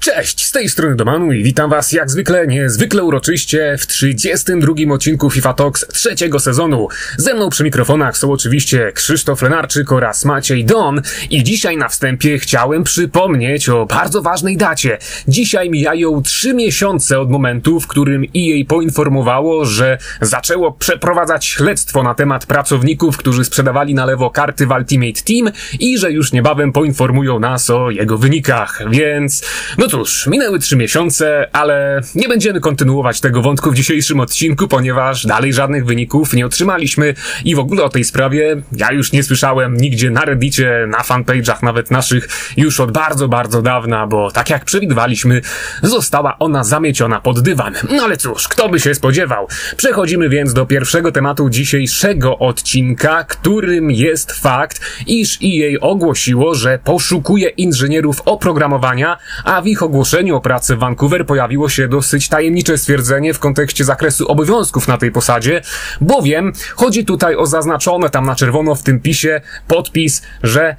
Cześć, z tej strony Domanu i witam was jak zwykle niezwykle uroczyście w 32 odcinku FIFA Talks trzeciego sezonu. Ze mną przy mikrofonach są oczywiście Krzysztof Lenarczyk oraz Maciej Don i dzisiaj na wstępie chciałem przypomnieć o bardzo ważnej dacie. Dzisiaj mijają 3 miesiące od momentu, w którym EA poinformowało, że zaczęło przeprowadzać śledztwo na temat pracowników, którzy sprzedawali na lewo karty w Ultimate Team i że już niebawem poinformują nas o jego wynikach, więc no cóż, minęły trzy miesiące, ale nie będziemy kontynuować tego wątku w dzisiejszym odcinku, ponieważ dalej żadnych wyników nie otrzymaliśmy i w ogóle o tej sprawie ja już nie słyszałem nigdzie na reddicie, na fanpage'ach nawet naszych już od bardzo, bardzo dawna, bo tak jak przewidywaliśmy, została ona zamieciona pod dywan. No ale cóż, kto by się spodziewał? Przechodzimy więc do pierwszego tematu dzisiejszego odcinka, którym jest fakt, iż EA ogłosiło, że poszukuje inżynierów oprogramowania, a w ich ogłoszeniu o pracy w Vancouver pojawiło się dosyć tajemnicze stwierdzenie w kontekście zakresu obowiązków na tej posadzie, bowiem chodzi tutaj o zaznaczone tam na czerwono w tym pisie podpis, że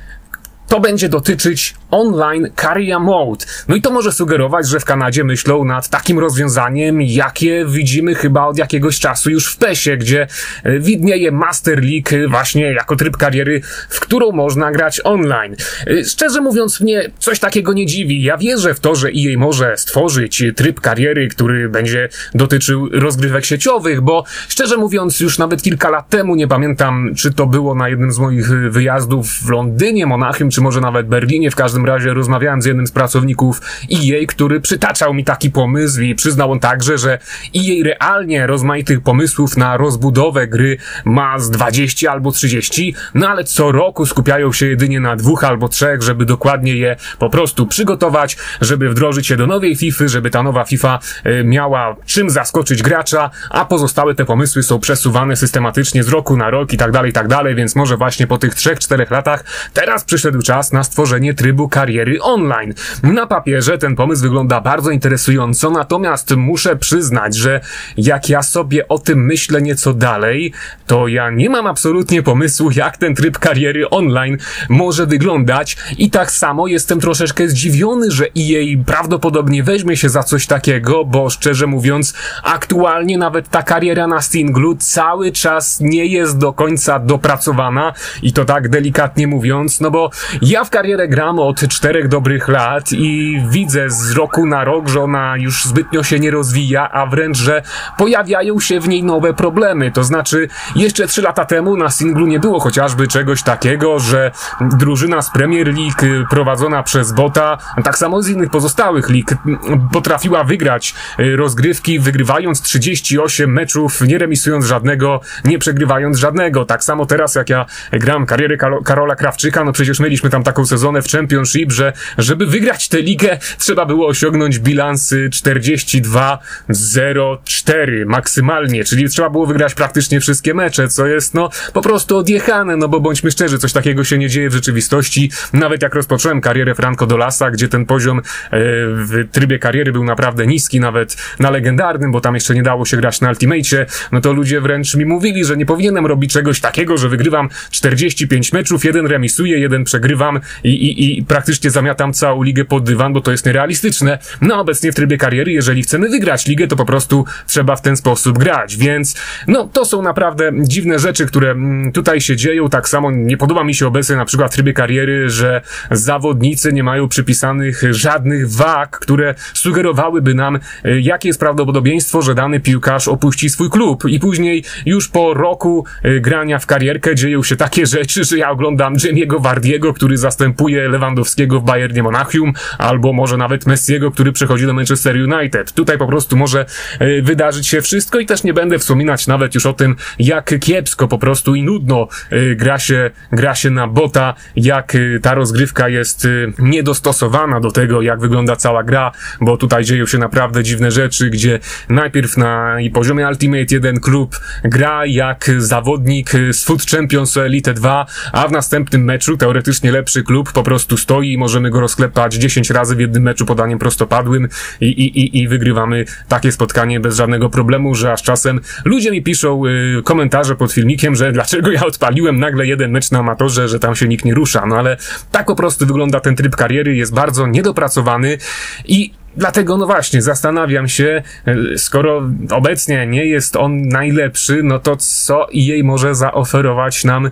to będzie dotyczyć online Carrier Mode. No i to może sugerować, że w Kanadzie myślą nad takim rozwiązaniem, jakie widzimy chyba od jakiegoś czasu już w PESie, gdzie e, widnieje Master League właśnie jako tryb kariery, w którą można grać online. E, szczerze mówiąc, mnie coś takiego nie dziwi. Ja wierzę w to, że EA może stworzyć tryb kariery, który będzie dotyczył rozgrywek sieciowych, bo szczerze mówiąc, już nawet kilka lat temu, nie pamiętam, czy to było na jednym z moich wyjazdów w Londynie, Monachium, czy może nawet Berlinie, w każdym każdym razie rozmawiałem z jednym z pracowników EA, który przytaczał mi taki pomysł i przyznał on także, że EA realnie rozmaitych pomysłów na rozbudowę gry ma z 20 albo 30, no ale co roku skupiają się jedynie na dwóch albo trzech, żeby dokładnie je po prostu przygotować, żeby wdrożyć się do nowej FIFA, żeby ta nowa FIFA y, miała czym zaskoczyć gracza, a pozostałe te pomysły są przesuwane systematycznie z roku na rok i tak dalej, i tak dalej, więc może właśnie po tych 3-4 latach teraz przyszedł czas na stworzenie trybu kariery online. Na papierze ten pomysł wygląda bardzo interesująco, natomiast muszę przyznać, że jak ja sobie o tym myślę nieco dalej, to ja nie mam absolutnie pomysłu, jak ten tryb kariery online może wyglądać i tak samo jestem troszeczkę zdziwiony, że EA prawdopodobnie weźmie się za coś takiego, bo szczerze mówiąc, aktualnie nawet ta kariera na singlu cały czas nie jest do końca dopracowana i to tak delikatnie mówiąc, no bo ja w karierę gram od czterech dobrych lat i widzę z roku na rok, że ona już zbytnio się nie rozwija, a wręcz, że pojawiają się w niej nowe problemy. To znaczy, jeszcze trzy lata temu na singlu nie było chociażby czegoś takiego, że drużyna z Premier League prowadzona przez Bota, tak samo z innych pozostałych lig, potrafiła wygrać y, rozgrywki, wygrywając 38 meczów, nie remisując żadnego, nie przegrywając żadnego. Tak samo teraz, jak ja gram karierę Karola Krawczyka, no przecież mieliśmy tam taką sezonę w Champions Żeby wygrać tę ligę trzeba było osiągnąć bilans 42-0-4 maksymalnie, czyli trzeba było wygrać praktycznie wszystkie mecze, co jest no po prostu odjechane, no bo bądźmy szczerzy, coś takiego się nie dzieje w rzeczywistości. Nawet jak rozpocząłem karierę Franco Dolasa, gdzie ten poziom e, w trybie kariery był naprawdę niski, nawet na legendarnym, bo tam jeszcze nie dało się grać na Ultimate, no to ludzie wręcz mi mówili, że nie powinienem robić czegoś takiego, że wygrywam 45 meczów, jeden remisuję, jeden przegrywam i, i, i praktycznie zamiatam całą ligę pod dywan, bo to jest nierealistyczne. No obecnie w trybie kariery, jeżeli chcemy wygrać ligę, to po prostu trzeba w ten sposób grać, więc no to są naprawdę dziwne rzeczy, które mm, tutaj się dzieją. Tak samo nie podoba mi się obecnie na przykład w trybie kariery, że zawodnicy nie mają przypisanych żadnych wag, które sugerowałyby nam, y, jakie jest prawdopodobieństwo, że dany piłkarz opuści swój klub. I później już po roku y, grania w karierkę dzieją się takie rzeczy, że ja oglądam Jamie'ego Wardiego, który zastępuje Lewandowskiego Lewandowskiego w Bayernie Monachium, albo może nawet Messiego, który przechodzi do Manchester United. Tutaj po prostu może e, wydarzyć się wszystko i też nie będę wspominać nawet już o tym, jak kiepsko po prostu i nudno e, gra się, gra się na bota, jak e, ta rozgrywka jest niedostosowana do tego, jak wygląda cała gra, bo tutaj dzieją się naprawdę dziwne rzeczy, gdzie najpierw na poziomie Ultimate jeden klub gra jak zawodnik z Foot Champions Elite 2, a w następnym meczu teoretycznie lepszy klub po prostu stoi i możemy go rozklepać 10 razy w jednym meczu podaniem prostopadłym i, i, i, i wygrywamy takie spotkanie bez żadnego problemu, że aż czasem ludzie mi piszą y, komentarze pod filmikiem, że dlaczego ja odpaliłem nagle jeden mecz na amatorze, że tam się nikt nie rusza. No ale tak po prostu wygląda ten tryb kariery, jest bardzo niedopracowany i Dlatego, no właśnie, zastanawiam się, e, skoro obecnie nie jest on najlepszy, no to co jej może zaoferować nam e,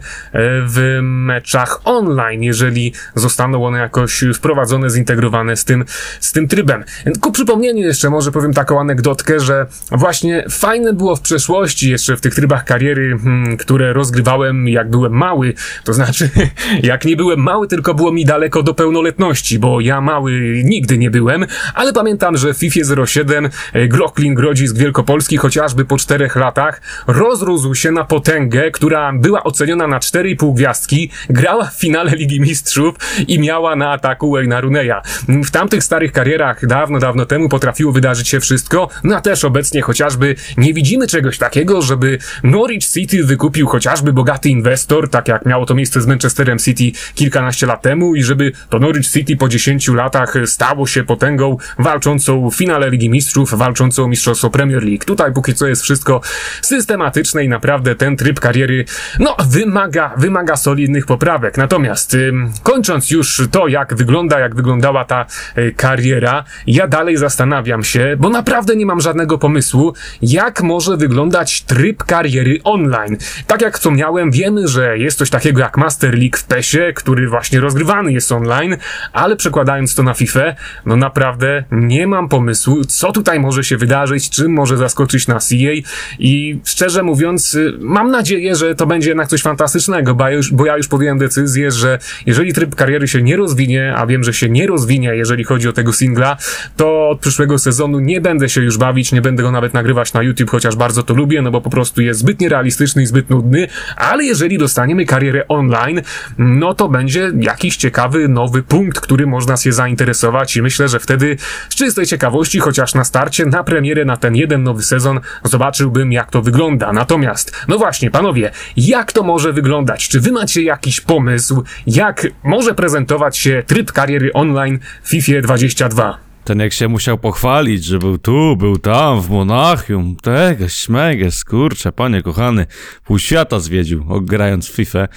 w meczach online, jeżeli zostaną one jakoś wprowadzone, zintegrowane z tym, z tym trybem. Ku przypomnieniu jeszcze może powiem taką anegdotkę, że właśnie fajne było w przeszłości, jeszcze w tych trybach kariery, hmm, które rozgrywałem jak byłem mały, to znaczy jak nie byłem mały, tylko było mi daleko do pełnoletności, bo ja mały nigdy nie byłem, ale ale pamiętam, że w FIFA 07 e, Glocklin Grodzisk Wielkopolski chociażby po czterech latach rozrósł się na potęgę, która była oceniona na 4,5 gwiazdki, grała w finale Ligi Mistrzów i miała na ataku Wayna Runeya. W tamtych starych karierach dawno, dawno temu potrafiło wydarzyć się wszystko, no a też obecnie chociażby nie widzimy czegoś takiego, żeby Norwich City wykupił chociażby bogaty inwestor, tak jak miało to miejsce z Manchesterem City kilkanaście lat temu i żeby to Norwich City po 10 latach stało się potęgą walczącą finale Ligi Mistrzów, walczącą o Mistrzostwo Premier League. Tutaj póki co jest wszystko systematyczne i naprawdę ten tryb kariery, no, wymaga, wymaga solidnych poprawek. Natomiast, kończąc już to, jak wygląda, jak wyglądała ta y, kariera, ja dalej zastanawiam się, bo naprawdę nie mam żadnego pomysłu, jak może wyglądać tryb kariery online. Tak jak wspomniałem, wiemy, że jest coś takiego jak Master League w PESie, który właśnie rozgrywany jest online, ale przekładając to na FIFA, no naprawdę nie mam pomysłu, co tutaj może się wydarzyć, czym może zaskoczyć nas EA i szczerze mówiąc, y, mam nadzieję, że to będzie jednak coś fantastycznego, bo ja już, bo ja już podjąłem decyzję, że jeżeli tryb kariery się nie rozwinie, a wiem, że się nie rozwinie, jeżeli chodzi o tego singla, to od przyszłego sezonu nie będę się już bawić, nie będę go nawet nagrywać na YouTube, chociaż bardzo to lubię, no bo po prostu jest zbyt nierealistyczny i zbyt nudny, ale jeżeli dostaniemy karierę online, no to będzie jakiś ciekawy nowy punkt, który można się zainteresować i myślę, że wtedy z czystej ciekawości, chociaż na starcie, na premierę na ten jeden nowy sezon zobaczyłbym, jak to wygląda. Natomiast, no właśnie, panowie, jak to może wyglądać? Czy wy macie jakiś pomysł, jak może prezentować się tryb kariery online w FIFA 22? Ten jak się musiał pochwalić, że był tu, był tam, w Monachium, tego, śmeges, kurczę, panie kochany, pół świata zwiedził, grając w FIFA,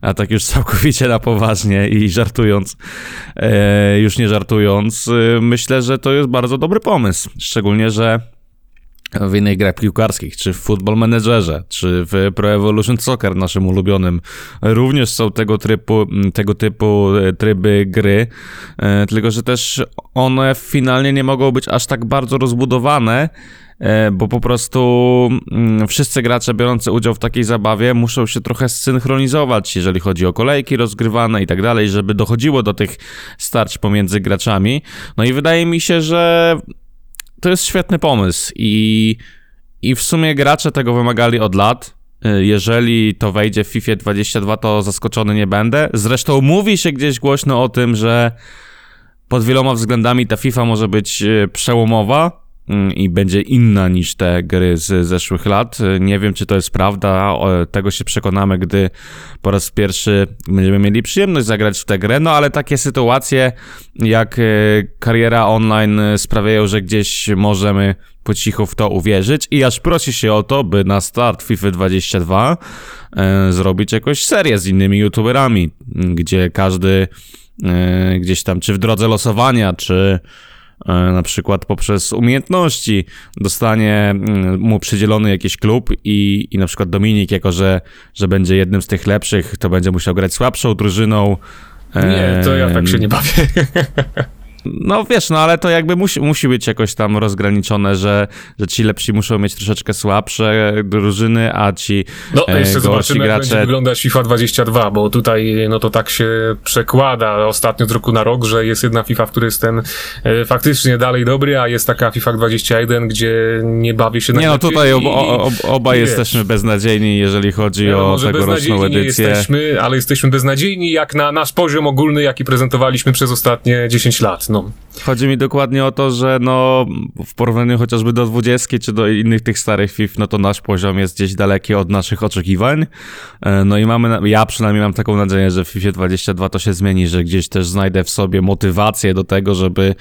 a tak już całkowicie na poważnie i żartując, e, już nie żartując, e, myślę, że to jest bardzo dobry pomysł, szczególnie, że w innych grach piłkarskich, czy w Football Managerze, czy w Pro Evolution Soccer, naszym ulubionym, również są tego typu, tego typu e, tryby gry, e, tylko że też one finalnie nie mogą być aż tak bardzo rozbudowane, e, bo po prostu mm, wszyscy gracze biorący udział w takiej zabawie muszą się trochę zsynchronizować, jeżeli chodzi o kolejki rozgrywane i tak dalej, żeby dochodziło do tych starć pomiędzy graczami. No i wydaje mi się, że to jest świetny pomysł i, i w sumie gracze tego wymagali od lat. Y, jeżeli to wejdzie w FIFA 22, to zaskoczony nie będę. Zresztą mówi się gdzieś głośno o tym, że pod wieloma względami ta FIFA może być y, przełomowa i będzie inna niż te gry z zeszłych lat. Nie wiem, czy to jest prawda, tego się przekonamy, gdy po raz pierwszy będziemy mieli przyjemność zagrać w tę grę, no ale takie sytuacje jak e, kariera online sprawiają, że gdzieś możemy po cichu w to uwierzyć i aż prosi się o to, by na start FIFA 22 e, zrobić jakąś serię z innymi youtuberami, gdzie każdy e, gdzieś tam, czy w drodze losowania, czy E, na przykład poprzez umiejętności dostanie mm, mu przydzielony jakiś klub i, i na przykład Dominik, jako że, że będzie jednym z tych lepszych, to będzie musiał grać słabszą drużyną. Nie, to ja tak się nie bawię. No wiesz, no ale to jakby musi, musi być jakoś tam rozgraniczone, że, że ci lepsi muszą mieć troszeczkę słabsze drużyny, a ci No e, jeszcze zobaczymy, gracze... jak będzie wyglądać FIFA 22, bo tutaj no to tak się przekłada ostatnio z roku na rok, że jest jedna FIFA, w której jestem e, faktycznie dalej dobry, a jest taka FIFA 21, gdzie nie bawi się na Nie no tutaj ob, ob, oba jesteśmy beznadziejni, jeżeli chodzi no, o tegoroczną edycję. Nie jesteśmy, ale jesteśmy beznadziejni jak na nasz poziom ogólny, jaki prezentowaliśmy przez ostatnie 10 lat. No sezoną. Chodzi mi dokładnie o to, że no w porównaniu chociażby do 20 czy do innych tych starych FIF, no to nasz poziom jest gdzieś daleki od naszych oczekiwań. E, No i mamy, ja przynajmniej mam taką nadzieję, że w FIFA 22 to się zmieni, że gdzieś też znajdę w sobie motywację do tego, żeby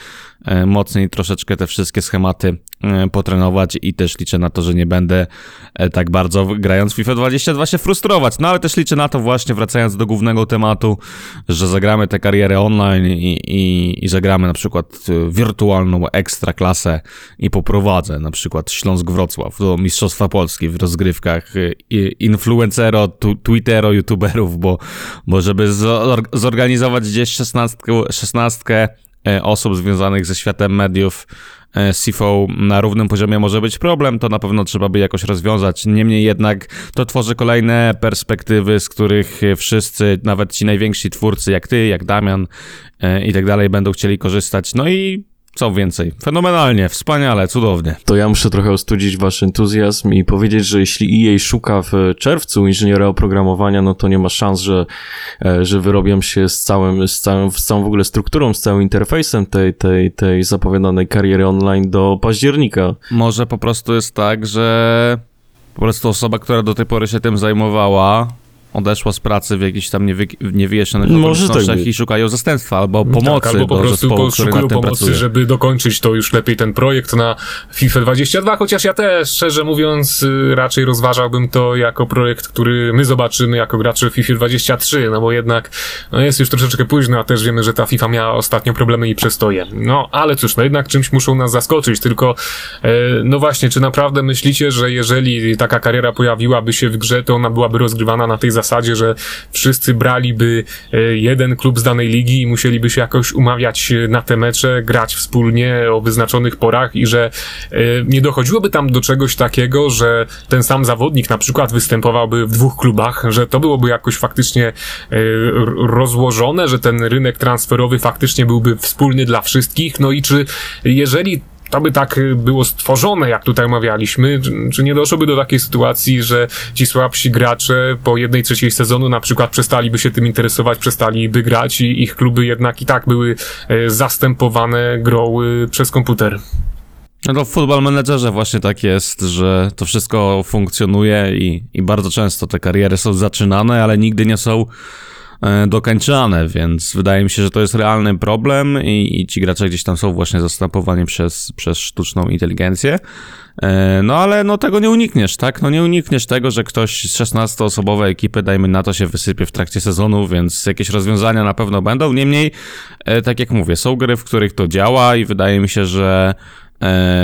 e, mocniej troszeczkę te wszystkie schematy e, potrenować i też liczę na to, że nie będę tak bardzo grając w FIFA 22 się frustrować. No ale też liczę na to właśnie, wracając do głównego tematu, że zagramy tę karierę online i, i, i zagramy na przykład y, wirtualną ekstra klasę i poprowadzę na przykład Śląsk Wrocław do Mistrzostwa Polski w rozgrywkach y, influencero, tu, twittero, youtuberów, bo, bo żeby zor- zorganizować gdzieś szesnastkę, e, osób związanych ze światem mediów CFO na równym poziomie może być problem, to na pewno trzeba by jakoś rozwiązać. Niemniej jednak to tworzy kolejne perspektywy, z których e, wszyscy, nawet ci najwięksi twórcy, jak ty, jak Damian e, i tak dalej, będą chcieli korzystać. No i co więcej, fenomenalnie, wspaniale, cudownie. To ja muszę trochę ostudzić wasz entuzjazm i powiedzieć, że jeśli EA szuka w czerwcu inżyniera oprogramowania, no to nie ma szans, że, e, że wyrobią się z całym, z całym, z całą w ogóle strukturą, z całym interfejsem tej, tej, tej zapowiadanej kariery online do października. Może po prostu jest tak, że po prostu osoba, która do tej pory się tym zajmowała, odeszła z pracy w jakichś tam niewy, niewyjaśnionych Może tak okolicznościach być. i szukają zastępstwa albo pomocy tak, albo po prostu zespołu, poszukują pomocy, pracuje. żeby dokończyć to już lepiej ten projekt na FIFA 22, chociaż ja też, szczerze mówiąc, y, raczej rozważałbym to jako projekt, który my zobaczymy jako gracze w FIFA 23, no bo jednak no jest już troszeczkę późno, a też wiemy, że ta FIFA miała ostatnio problemy i przestoje. No, ale cóż, no jednak czymś muszą nas zaskoczyć, tylko e, no właśnie, czy naprawdę myślicie, że jeżeli taka kariera pojawiłaby się w grze, to ona byłaby rozgrywana na tej zasadzie, że wszyscy braliby e, jeden klub z danej ligi i musieliby się jakoś umawiać e, na te mecze, grać wspólnie o wyznaczonych porach i że e, nie dochodziłoby tam do czegoś takiego, że ten sam zawodnik na przykład występowałby w dwóch klubach, że to byłoby jakoś faktycznie rozłożone, że ten rynek transferowy faktycznie byłby wspólny dla wszystkich, no i czy jeżeli to by tak y, było stworzone, jak tutaj omawialiśmy, czy, nie doszłoby do takiej sytuacji, że ci słabsi gracze po jednej trzeciej sezonu na przykład przestaliby się tym interesować, przestaliby grać i ich kluby jednak i tak były e, zastępowane grą y, przez komputer. No to w Football Managerze właśnie tak jest, że to wszystko funkcjonuje i, i bardzo często te kariery są zaczynane, ale nigdy nie są e, dokończane, więc wydaje mi się, że to jest realny problem i, i ci gracze gdzieś tam są właśnie zastępowani przez, przez sztuczną inteligencję. E, No ale no tego nie unikniesz, tak? No nie unikniesz tego, że ktoś z 16-osobowej ekipy, dajmy na to, się wysypie w trakcie sezonu, więc jakieś rozwiązania na pewno będą. Niemniej, e, tak jak mówię, są gry, w których to działa i wydaje mi się, że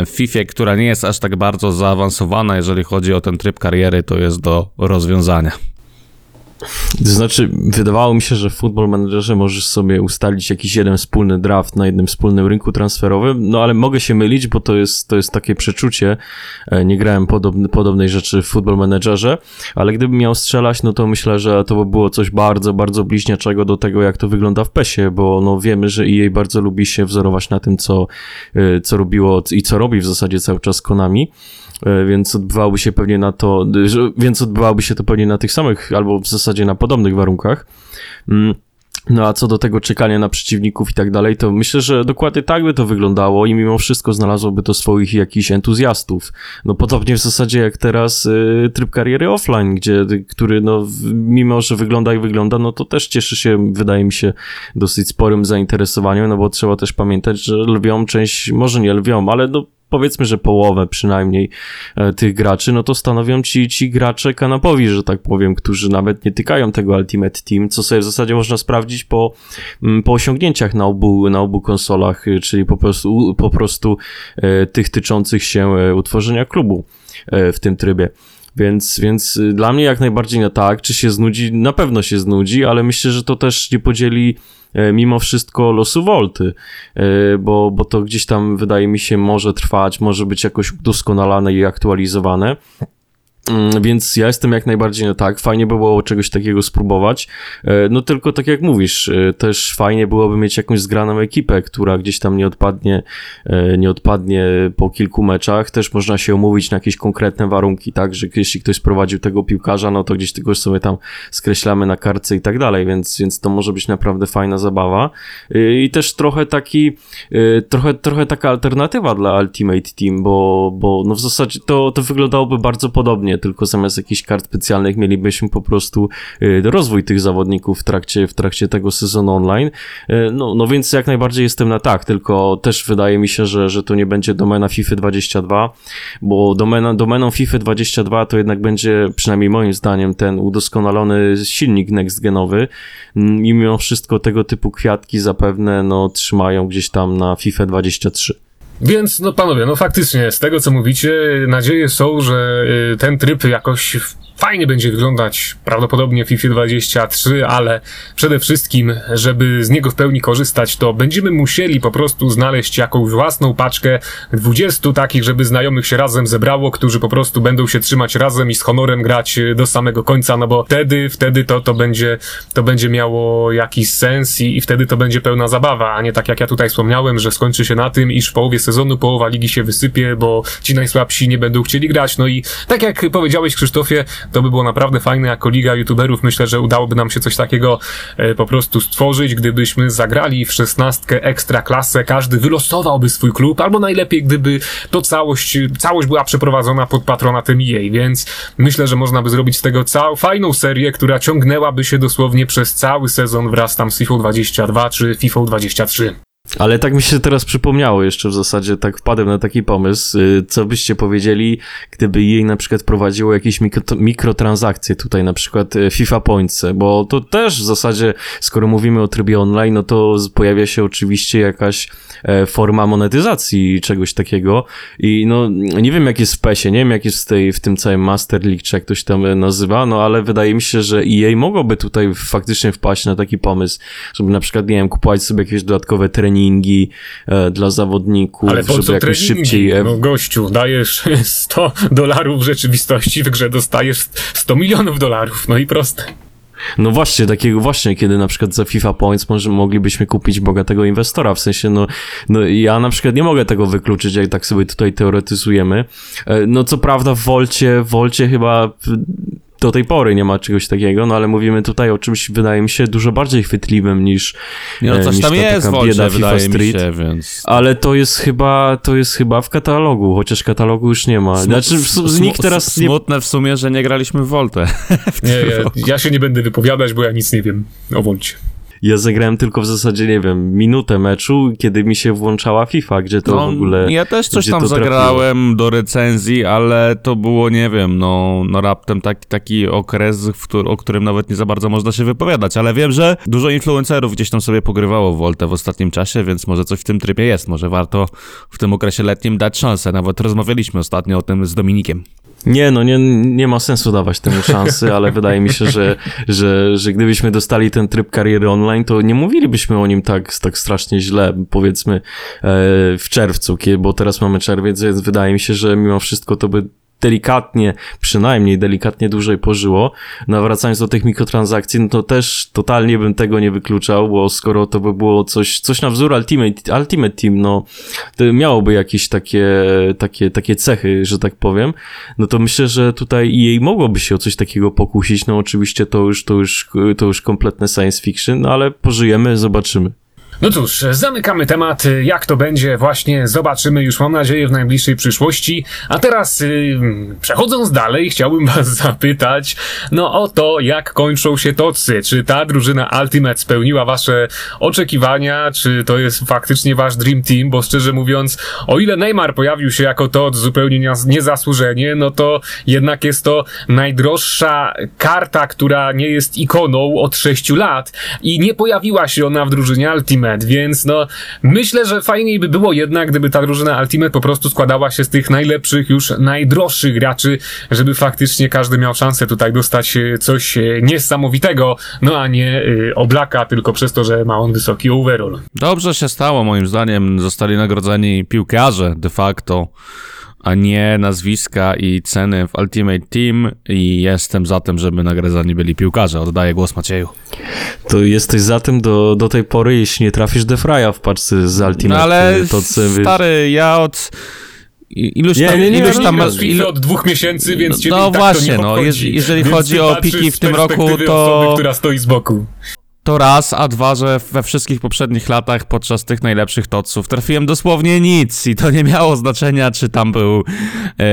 w FIFA, która nie jest aż tak bardzo zaawansowana, jeżeli chodzi o ten tryb kariery, to jest do rozwiązania. To znaczy, wydawało mi się, że w Football Managerze możesz sobie ustalić jakiś jeden wspólny draft na jednym wspólnym rynku transferowym, no ale mogę się mylić, bo to jest, to jest takie przeczucie. E, Nie grałem podobny, podobnej rzeczy w Football Managerze, ale gdybym miał strzelać, no to myślę, że to by było coś bardzo, bardzo bliźniaczego do tego, jak to wygląda w PESie, bo no wiemy, że EA bardzo lubi się wzorować na tym, co, e, co robiło i co robi w zasadzie cały czas Konami. E, więc odbywałoby się pewnie na to, więc odbywałoby się to pewnie na tych samych, albo w zasadzie na podobnych warunkach. Mm. No a co do tego czekania na przeciwników i tak dalej, to myślę, że dokładnie tak by to wyglądało i mimo wszystko znalazłoby to swoich jakichś entuzjastów. No podobnie w zasadzie jak teraz y, tryb kariery offline, gdzie, który no mimo, że wygląda jak wygląda, no to też cieszy się, wydaje mi się, dosyć sporym zainteresowaniem, no bo trzeba też pamiętać, że lwią część, może nie lwią, ale no powiedzmy, że połowę przynajmniej e, tych graczy, no to stanowią ci, ci gracze kanapowi, że tak powiem, którzy nawet nie tykają tego Ultimate Team, co sobie w zasadzie można sprawdzić po, mm, po osiągnięciach na obu, na obu konsolach, y, czyli po prostu, po prostu e, tych tyczących się e, utworzenia klubu e, w tym trybie. Więc, więc dla mnie jak najbardziej na tak, czy się znudzi, na pewno się znudzi, ale myślę, że to też nie podzieli e, mimo wszystko losu Volty, e, bo, bo to gdzieś tam wydaje mi się może trwać, może być jakoś udoskonalane i aktualizowane. Mm, Więc ja jestem jak najbardziej na tak. Fajnie by było czegoś takiego spróbować. E, No tylko tak jak mówisz, e, też fajnie byłoby mieć jakąś zgraną ekipę, która gdzieś tam nie odpadnie, e, nie odpadnie po kilku meczach. Też można się umówić na jakieś konkretne warunki, tak, że jeśli ktoś sprowadził tego piłkarza, no to gdzieś tego sobie tam skreślamy na kartce i tak dalej, więc, więc to może być naprawdę fajna zabawa. I też trochę taki, trochę, trochę taka alternatywa dla Ultimate Team, bo, bo no w zasadzie to, to wyglądałoby bardzo podobnie, tylko zamiast jakichś kart specjalnych mielibyśmy po prostu y, rozwój tych zawodników w trakcie, w trakcie tego sezonu online. Y, No, no więc jak najbardziej jestem na tak, tylko też wydaje mi się, że, że to nie będzie domena FIFA 22, bo domena, domeną FIFA 22 to jednak będzie, przynajmniej moim zdaniem, ten udoskonalony silnik next-genowy i mimo wszystko tego typu kwiatki zapewne no, trzymają gdzieś tam na FIFA 23. Więc, no panowie, no faktycznie, z tego co mówicie, nadzieje są, że y, ten tryb jakoś fajnie będzie wyglądać. Prawdopodobnie w FIFA 23, ale przede wszystkim, żeby z niego w pełni korzystać, to będziemy musieli po prostu znaleźć jakąś własną paczkę 20 takich, żeby znajomych się razem zebrało, którzy po prostu będą się trzymać razem i z honorem grać y, do samego końca, no bo wtedy, wtedy to, to będzie, to będzie miało jakiś sens i, i wtedy to będzie pełna zabawa, a nie tak jak ja tutaj wspomniałem, że skończy się na tym, iż w połowie sezonu połowa ligi się wysypie, bo ci najsłabsi nie będą chcieli grać, no i tak jak powiedziałeś Krzysztofie, to by było naprawdę fajne jako liga youtuberów, myślę, że udałoby nam się coś takiego e, po prostu stworzyć, gdybyśmy zagrali w szesnastkę ekstra klasę, każdy wylosowałby swój klub, albo najlepiej gdyby to całość, całość była przeprowadzona pod patronatem EA, więc myślę, że można by zrobić z tego całą fajną serię, która ciągnęłaby się dosłownie przez cały sezon wraz tam z FIFA 22 czy FIFA 23. Ale tak mi się teraz przypomniało jeszcze w zasadzie, tak wpadłem na taki pomysł, y, co byście powiedzieli, gdyby jej na przykład prowadziło jakieś mikro, mikrotransakcje tutaj, na przykład y, FIFA Points, bo to też w zasadzie, skoro mówimy o trybie online, no to pojawia się oczywiście jakaś e, forma monetyzacji czegoś takiego i no nie wiem jak jest w PESie, nie wiem jak jest w, tej, w tym całym Master League, czy jak to się tam e, nazywa, no ale wydaje mi się, że EA mogłoby tutaj faktycznie wpaść na taki pomysł, żeby na przykład, nie wiem, kupować sobie jakieś dodatkowe treningi e, dla zawodników, Ale po żeby co jakoś treningi? szybciej... E, No gościu, dajesz 100 dolarów w rzeczywistości, w grze dostajesz 100 milionów dolarów, no i proste. No właśnie, takiego właśnie, kiedy na przykład za FIFA Points może moglibyśmy kupić bogatego inwestora, w sensie, no, no ja na przykład nie mogę tego wykluczyć, jak tak sobie tutaj teoretyzujemy. E, No co prawda w Volcie, w Volcie chyba do tej pory nie ma czegoś takiego, no ale mówimy tutaj o czymś, wydaje mi się, dużo bardziej chwytliwym niż, Nie, no e, coś niż tam ta jest w taka bieda FIFA wydaje mi Street. się, więc... Ale to jest chyba, to jest chyba w katalogu, chociaż katalogu już nie ma. Znaczy, nikt teraz nie Smutne w sumie, że nie graliśmy w Voltę. Nie, ja, ja się nie będę wypowiadać, bo ja nic nie wiem o Wolcie. Ja zagrałem tylko w zasadzie, nie wiem, minutę meczu, kiedy mi się włączała FIFA, gdzie to w ogóle... No, Ja też coś tam to trafiło. zagrałem do recenzji, ale to było, nie wiem, no, no raptem taki, taki okres, o którym nawet nie za bardzo można się wypowiadać, ale wiem, że dużo influencerów gdzieś tam sobie pogrywało w Voltę w ostatnim czasie, więc może coś w tym trybie jest, może warto w tym okresie letnim dać szansę, nawet rozmawialiśmy ostatnio o tym z Dominikiem. Nie, no nie, nie ma sensu dawać temu szansy, ale wydaje mi się, że, że, że gdybyśmy dostali ten tryb kariery online, to nie mówilibyśmy o nim tak, tak strasznie źle, powiedzmy e, w czerwcu, bo teraz mamy czerwiec, więc wydaje mi się, że mimo wszystko to by delikatnie, przynajmniej delikatnie dłużej pożyło. No a wracając do tych mikrotransakcji, no to też totalnie bym tego nie wykluczał, bo skoro to by było coś, coś na wzór Ultimate, Ultimate Team, no miałoby jakieś takie, takie, takie cechy, że tak powiem, no to myślę, że tutaj jej mogłoby się o coś takiego pokusić. No oczywiście to już, to już, to już kompletne science fiction, no ale pożyjemy, zobaczymy. No cóż, zamykamy temat. Jak to będzie, właśnie zobaczymy już, mam nadzieję, w najbliższej przyszłości. A teraz, yy, przechodząc dalej, chciałbym Was zapytać, no o to, jak kończą się tocy. Czy ta drużyna Ultimate spełniła Wasze oczekiwania? Czy to jest faktycznie Wasz Dream Team? Bo szczerze mówiąc, o ile Neymar pojawił się jako tot zupełnie niezasłużenie, no to jednak jest to najdroższa karta, która nie jest ikoną od 6 lat i nie pojawiła się ona w drużynie Ultimate, więc no myślę, że fajniej by było jednak, gdyby ta drużyna Ultimate po prostu składała się z tych najlepszych, już najdroższych graczy, żeby faktycznie każdy miał szansę tutaj dostać e, coś e, niesamowitego, no a nie y, oblaka tylko przez to, że ma on wysoki overall. Dobrze się stało, moim zdaniem. Zostali nagrodzeni piłkarze de facto. A nie nazwiska i ceny w Ultimate Team i jestem za tym, żeby nagradzani byli piłkarze. Oddaję głos Macieju. To jesteś za tym do, do tej pory, jeśli nie trafisz Defraya w paczce z Ultimate. No ale to co, wiesz- stary, ja od iluś Nie, tam, nie, nie, iluś nie tam Grasz w ilu, od dwóch miesięcy, więc No- ciebie no tak właśnie, to nie no, jeżeli Więc chodzi o piki w tym roku, to- Osoby, która stoi z boku. To raz, a dwa, że we wszystkich poprzednich latach podczas tych najlepszych toców trafiłem dosłownie nic i to nie miało znaczenia, czy tam był e,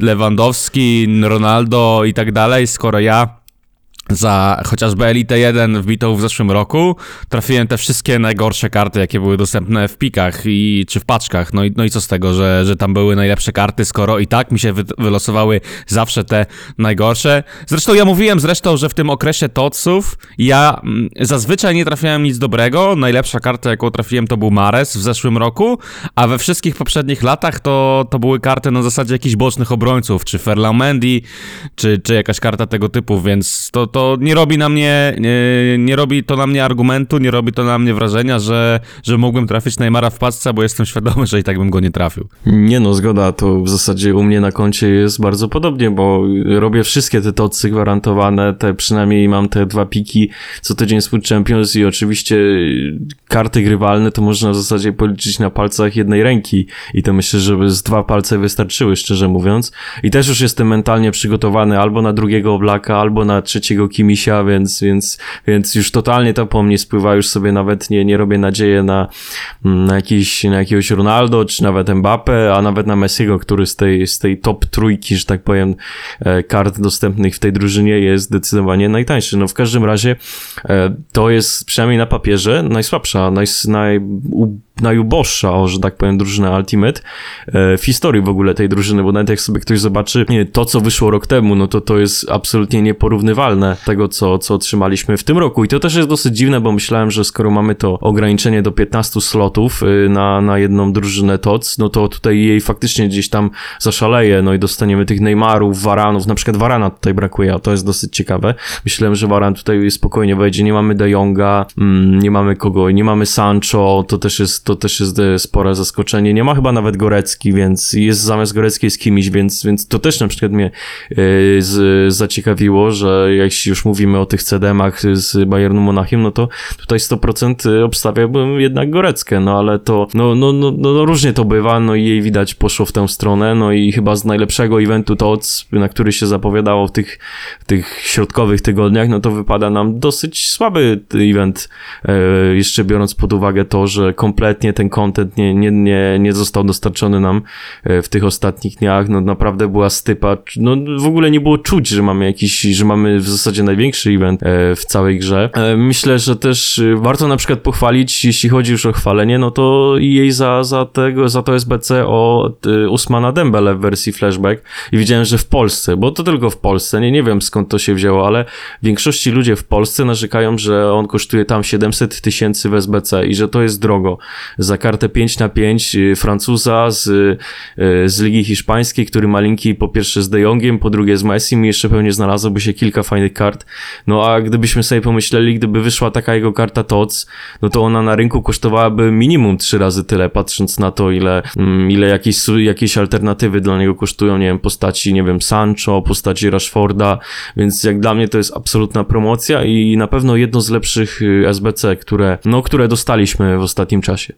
Lewandowski, Ronaldo i tak dalej, skoro ja za chociażby Elite 1 wbitą w zeszłym roku trafiłem te wszystkie najgorsze karty, jakie były dostępne w pikach i czy w paczkach. No i, no i co z tego, że, że tam były najlepsze karty, skoro i tak mi się wy, wylosowały zawsze te najgorsze. Zresztą ja mówiłem zresztą, że w tym okresie toców ja mm, zazwyczaj nie trafiałem nic dobrego. Najlepsza karta, jaką trafiłem, to był Mares w zeszłym roku, a we wszystkich poprzednich latach to, to były karty na zasadzie jakichś bocznych obrońców, czy Ferland Mendy, czy, czy jakaś karta tego typu, więc to, to nie robi na mnie, nie, nie robi to na mnie argumentu, nie robi to na mnie wrażenia, że, że mógłbym trafić Neymara w paczce, bo jestem świadomy, że i tak bym go nie trafił. Nie no, zgoda, to w zasadzie u mnie na koncie jest bardzo podobnie, bo robię wszystkie te tocy gwarantowane, te przynajmniej mam te dwa piki co tydzień z Food Champions i oczywiście karty grywalne to można w zasadzie policzyć na palcach jednej ręki i to myślę, żeby z dwa palce wystarczyły, szczerze mówiąc. I też już jestem mentalnie przygotowany albo na drugiego Oblaka, albo na trzeciego Kimisia, więc, więc, więc już totalnie to po mnie spływa, już sobie nawet nie, nie robię nadziei na, na, jakiś, na jakiegoś Ronaldo, czy nawet Mbappe, a nawet na Messiego, który z tej, z tej top trójki, że tak powiem, e, kart dostępnych w tej drużynie jest zdecydowanie najtańszy. No w każdym razie e, to jest przynajmniej na papierze najsłabsza, naj, naj, najuboższa, o, że tak powiem, drużyna Ultimate e, w historii w ogóle tej drużyny, bo nawet jak sobie ktoś zobaczy to, co wyszło rok temu, no to to jest absolutnie nieporównywalne tego, co, co otrzymaliśmy w tym roku. I to też jest dosyć dziwne, bo myślałem, że skoro mamy to ograniczenie do 15 slotów y, na, na jedną drużynę TOC, no to tutaj jej faktycznie gdzieś tam zaszaleje, no i dostaniemy tych Neymarów, Varanów, na przykład Varana tutaj brakuje, a to jest dosyć ciekawe. Myślałem, że Varan tutaj spokojnie wejdzie, nie mamy De Jonga, mm, nie mamy kogo, nie mamy Sancho, to też jest, to też jest e, spore zaskoczenie, nie ma chyba nawet Gorecki, więc jest zamiast Gorecki jest kimś, więc, więc to też na przykład mnie e, z, zaciekawiło, że jeśli już mówimy o tych CDM-ach z Bayernu Monachium, no to tutaj 100% obstawiałbym jednak Goreckę, no ale to, no, no, no, no, no różnie to bywa, no i jej widać poszło w tę stronę, no i chyba z najlepszego eventu TOC, na który się zapowiadało w tych, w tych środkowych tygodniach, no to wypada nam dosyć słaby event, e, jeszcze biorąc pod uwagę to, że kompletnie ten content nie, nie, nie, nie został dostarczony nam e, w tych ostatnich dniach, no naprawdę była stypa, no w ogóle nie było czuć, że mamy jakiś, że mamy w zasadzie największy event e, w całej grze. E, Myślę, że też warto na przykład pochwalić, jeśli chodzi już o chwalenie, no to jej za, za tego, za to SBC o Usmana Dembele w wersji flashback i widziałem, że w Polsce, bo to tylko w Polsce, nie, nie wiem skąd to się wzięło, ale w większości ludzie w Polsce narzekają, że on kosztuje tam 700 tysięcy w SBC i że to jest drogo. Za kartę 5 na 5 y, Francuza z, y, z Ligi Hiszpańskiej, który ma linki po pierwsze z De Jongiem, po drugie z Messim i jeszcze pewnie znalazłoby się kilka fajnych kart. No a gdybyśmy sobie pomyśleli, gdyby wyszła taka jego karta TOC, no to ona na rynku kosztowałaby minimum trzy razy tyle, patrząc na to, ile, mm, ile jakieś, jakieś alternatywy dla niego kosztują, nie wiem, postaci, nie wiem, Sancho, postaci Rashforda, więc jak dla mnie to jest absolutna promocja i na pewno jedno z lepszych y, SBC, które, no, które dostaliśmy w ostatnim czasie.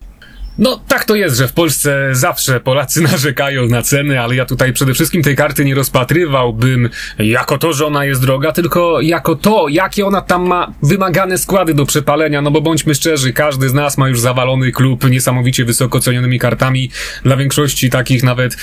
No, tak to jest, że w Polsce zawsze Polacy narzekają na ceny, ale ja tutaj przede wszystkim tej karty nie rozpatrywałbym jako to, że ona jest droga, tylko jako to, jakie ona tam ma wymagane składy do przepalenia, no bo bądźmy szczerzy, każdy z nas ma już zawalony klub niesamowicie wysoko cenionymi kartami. Dla większości takich nawet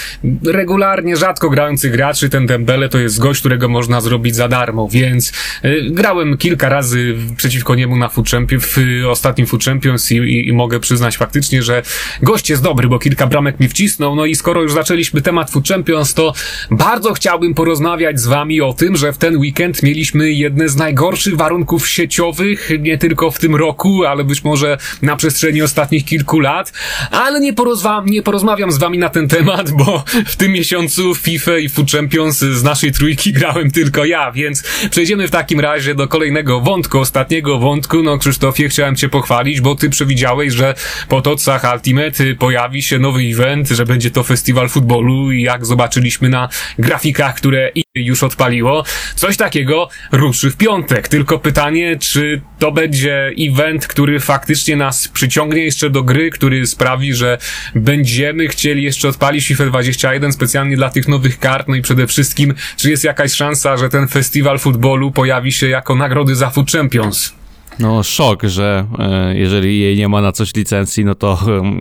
regularnie, rzadko grających graczy, ten Dembele to jest gość, którego można zrobić za darmo, więc y, grałem kilka razy przeciwko niemu na Food Champions, w ostatnim Food Champions i, i, i mogę przyznać faktycznie, że gość jest dobry, bo kilka bramek mi wcisnął, no i skoro już zaczęliśmy temat Food Champions, to bardzo chciałbym porozmawiać z wami o tym, że w ten weekend mieliśmy jedne z najgorszych warunków sieciowych, nie tylko w tym roku, ale być może na przestrzeni ostatnich kilku lat, ale nie, porozwa- nie porozmawiam z wami na ten temat, bo w tym miesiącu FIFA i Food Champions z naszej trójki grałem tylko ja, więc przejdziemy w takim razie do kolejnego wątku, ostatniego wątku. No Krzysztofie, chciałem cię pochwalić, bo ty przewidziałeś, że po tocach Ultimate pojawi się nowy event, że będzie to festiwal futbolu i jak zobaczyliśmy na grafikach, które już odpaliło, coś takiego ruszy w piątek. Tylko pytanie, czy to będzie event, który faktycznie nas przyciągnie jeszcze do gry, który sprawi, że będziemy chcieli jeszcze odpalić FIFA 21 specjalnie dla tych nowych kart, no i przede wszystkim, czy jest jakaś szansa, że ten festiwal futbolu pojawi się jako nagrody za Food Champions? No, szok, że e, jeżeli jej nie ma na coś licencji, no to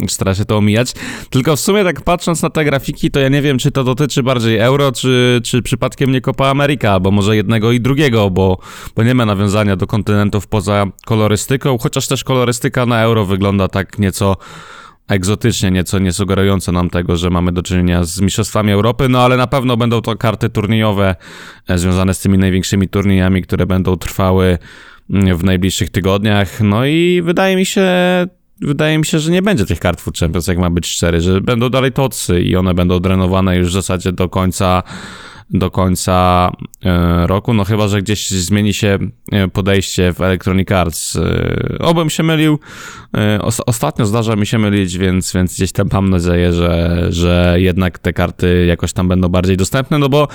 stara się to omijać. Tylko w sumie tak patrząc na te grafiki, to ja nie wiem, czy to dotyczy bardziej euro, czy, czy przypadkiem nie Copa America, bo może jednego i drugiego, bo, bo nie ma nawiązania do kontynentów poza kolorystyką, chociaż też kolorystyka na euro wygląda tak nieco egzotycznie, nieco nie sugerujące nam tego, że mamy do czynienia z Mistrzostwami Europy, no ale na pewno będą to karty turniejowe e, związane z tymi największymi turniejami, które będą trwały w najbliższych tygodniach. No i wydaje mi się, wydaje mi się, że nie będzie tych kart Food Champions, jak ma być szczery, że będą dalej tocy i one będą drenowane już w zasadzie do końca do końca e, roku, no chyba, że gdzieś zmieni się e, podejście w Electronic Arts. E, obym się mylił. Os ostatnio zdarza mi się mylić, więc, więc gdzieś tam mam nadzieję, że, że jednak te karty jakoś tam będą bardziej dostępne, no bo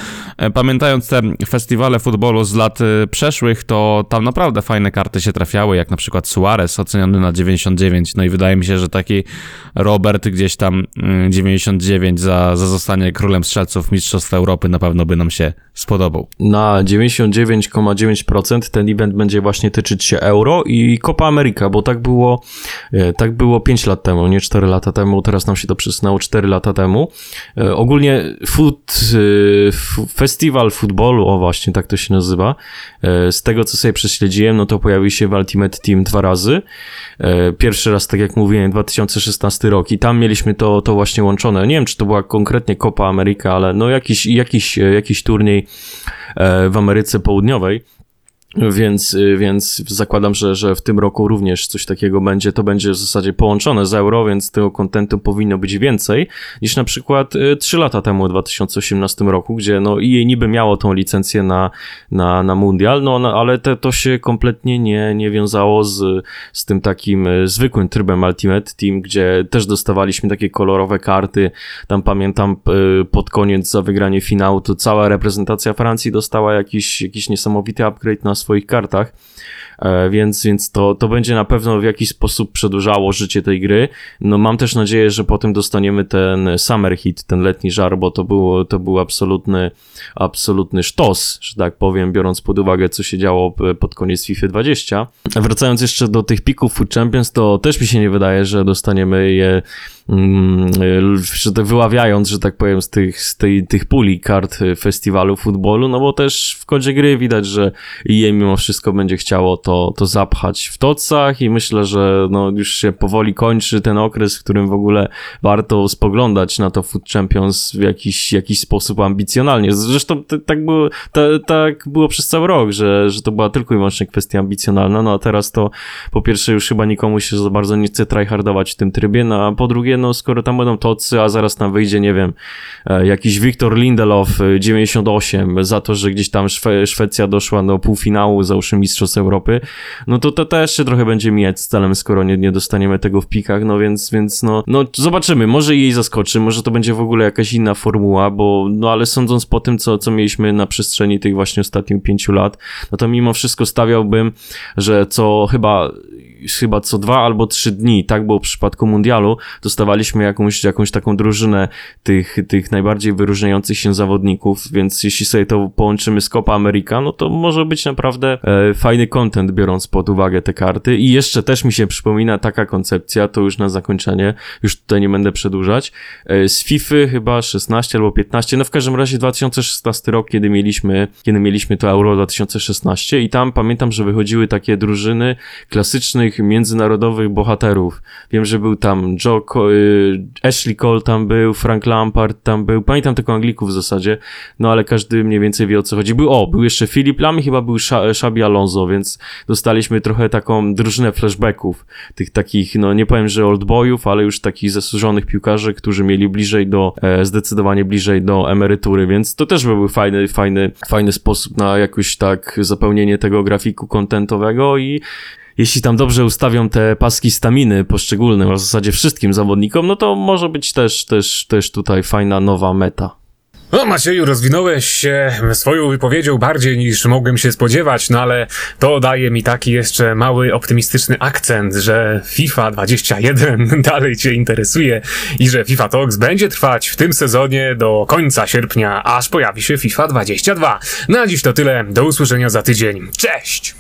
pamiętając te festiwale futbolu z lat przeszłych, to tam naprawdę fajne karty się trafiały, jak na przykład Suarez oceniony na 99, no i wydaje mi się, że taki Robert gdzieś tam 99 za, za zostanie królem strzelców Mistrzostw Europy na pewno by nam się spodobał. Na 99,9% ten event będzie właśnie tyczyć się euro i Copa America, bo tak było, e, tak było 5 lat temu, nie 4 lata temu, teraz nam się to przysunęło 4 lata temu. E, ogólnie food, e, festiwal futbolu, o właśnie, tak to się nazywa, z tego co sobie prześledziłem, no to pojawił się w Ultimate Team dwa razy. Pierwszy raz, tak jak mówiłem, 2016 rok i tam mieliśmy to, to właśnie łączone. Nie wiem, czy to była konkretnie Copa America, ale no jakiś, jakiś, jakiś turniej w Ameryce Południowej. Więc, y, więc zakładam, że, że w tym roku również coś takiego będzie. To będzie w zasadzie połączone z euro, więc tego kontentu powinno być więcej niż na przykład 3 y, lata temu, w 2018 roku, gdzie no jej niby miało tą licencję na, na, na mundial, no, no ale te, to się kompletnie nie, nie wiązało z, z tym takim y, zwykłym trybem Ultimate Team, gdzie też dostawaliśmy takie kolorowe karty. Tam pamiętam pod koniec za wygranie finału, to cała reprezentacja Francji dostała jakiś, jakiś niesamowity upgrade na swoich kartach, e, więc, więc to, to będzie na pewno w jakiś sposób przedłużało życie tej gry. No mam też nadzieję, że potem dostaniemy ten summer hit, ten letni żar, bo to, było, to był absolutny, absolutny sztos, że tak powiem, biorąc pod uwagę, co się działo pod koniec FIFA 20. Wracając jeszcze do tych pików Food Champions, to też mi się nie wydaje, że dostaniemy je Mm, że tak wyławiając, że tak powiem, z tych, z tej, tych puli kart festiwalu futbolu, no bo też w kodzie gry widać, że EA mimo wszystko będzie chciało to, to zapchać w tocach i myślę, że no już się powoli kończy ten okres, w którym w ogóle warto spoglądać na to Food Champions w jakiś, jakiś sposób ambicjonalnie. Zresztą tak było, tak było przez cały rok, że, że to była tylko i wyłącznie kwestia ambicjonalna, no a teraz to po pierwsze już chyba nikomu się za bardzo nie chce tryhardować w tym trybie, no a po drugie no skoro tam będą tocy, a zaraz tam wyjdzie, nie wiem, e, jakiś Wiktor Lindelof 98 e, za to, że gdzieś tam Szwe Szwecja doszła do półfinału załóżmy Mistrzostw Europy, no to to też się trochę będzie mijać z celem, skoro nie, nie dostaniemy tego w pikach, no więc, więc no, no zobaczymy, może jej zaskoczy, może to będzie w ogóle jakaś inna formuła, bo no ale sądząc po tym, co, co mieliśmy na przestrzeni tych właśnie ostatnich pięciu lat, no to mimo wszystko stawiałbym, że co chyba chyba co dwa albo trzy dni, tak było w przypadku mundialu, dostawaliśmy jakąś, jakąś taką drużynę tych, tych najbardziej wyróżniających się zawodników, więc jeśli sobie to połączymy z Copa America, no to może być naprawdę e, fajny content, biorąc pod uwagę te karty. I jeszcze też mi się przypomina taka koncepcja, to już na zakończenie, już tutaj nie będę przedłużać, e, z FIFA chyba 16 albo 15, no w każdym razie 2016 rok, kiedy mieliśmy, kiedy mieliśmy to Euro 2016 i tam pamiętam, że wychodziły takie drużyny klasycznych międzynarodowych bohaterów. Wiem, że był tam Joe, y, Ashley Cole tam był, Frank Lampard tam był, pamiętam tylko Anglików w zasadzie, no ale każdy mniej więcej wie o co chodzi. Był, o, był jeszcze Filip Lam i chyba był Szabi Alonso, więc dostaliśmy trochę taką drużynę flashbacków, tych takich, no nie powiem, że oldboyów, ale już takich zasłużonych piłkarzy, którzy mieli bliżej do, e, zdecydowanie bliżej do emerytury, więc to też był fajny, fajny, fajny sposób na jakoś tak zapełnienie tego grafiku kontentowego i jeśli tam dobrze ustawią te paski staminy poszczególnym, a w zasadzie wszystkim zawodnikom, no to może być też, też, też tutaj fajna nowa meta. No, Macieju, rozwinąłeś się swoją wypowiedzią bardziej niż mogłem się spodziewać, no ale to daje mi taki jeszcze mały optymistyczny akcent, że FIFA 21 dalej Cię interesuje i że FIFA Talks będzie trwać w tym sezonie do końca sierpnia, aż pojawi się FIFA 22. Na dziś to tyle, do usłyszenia za tydzień. Cześć!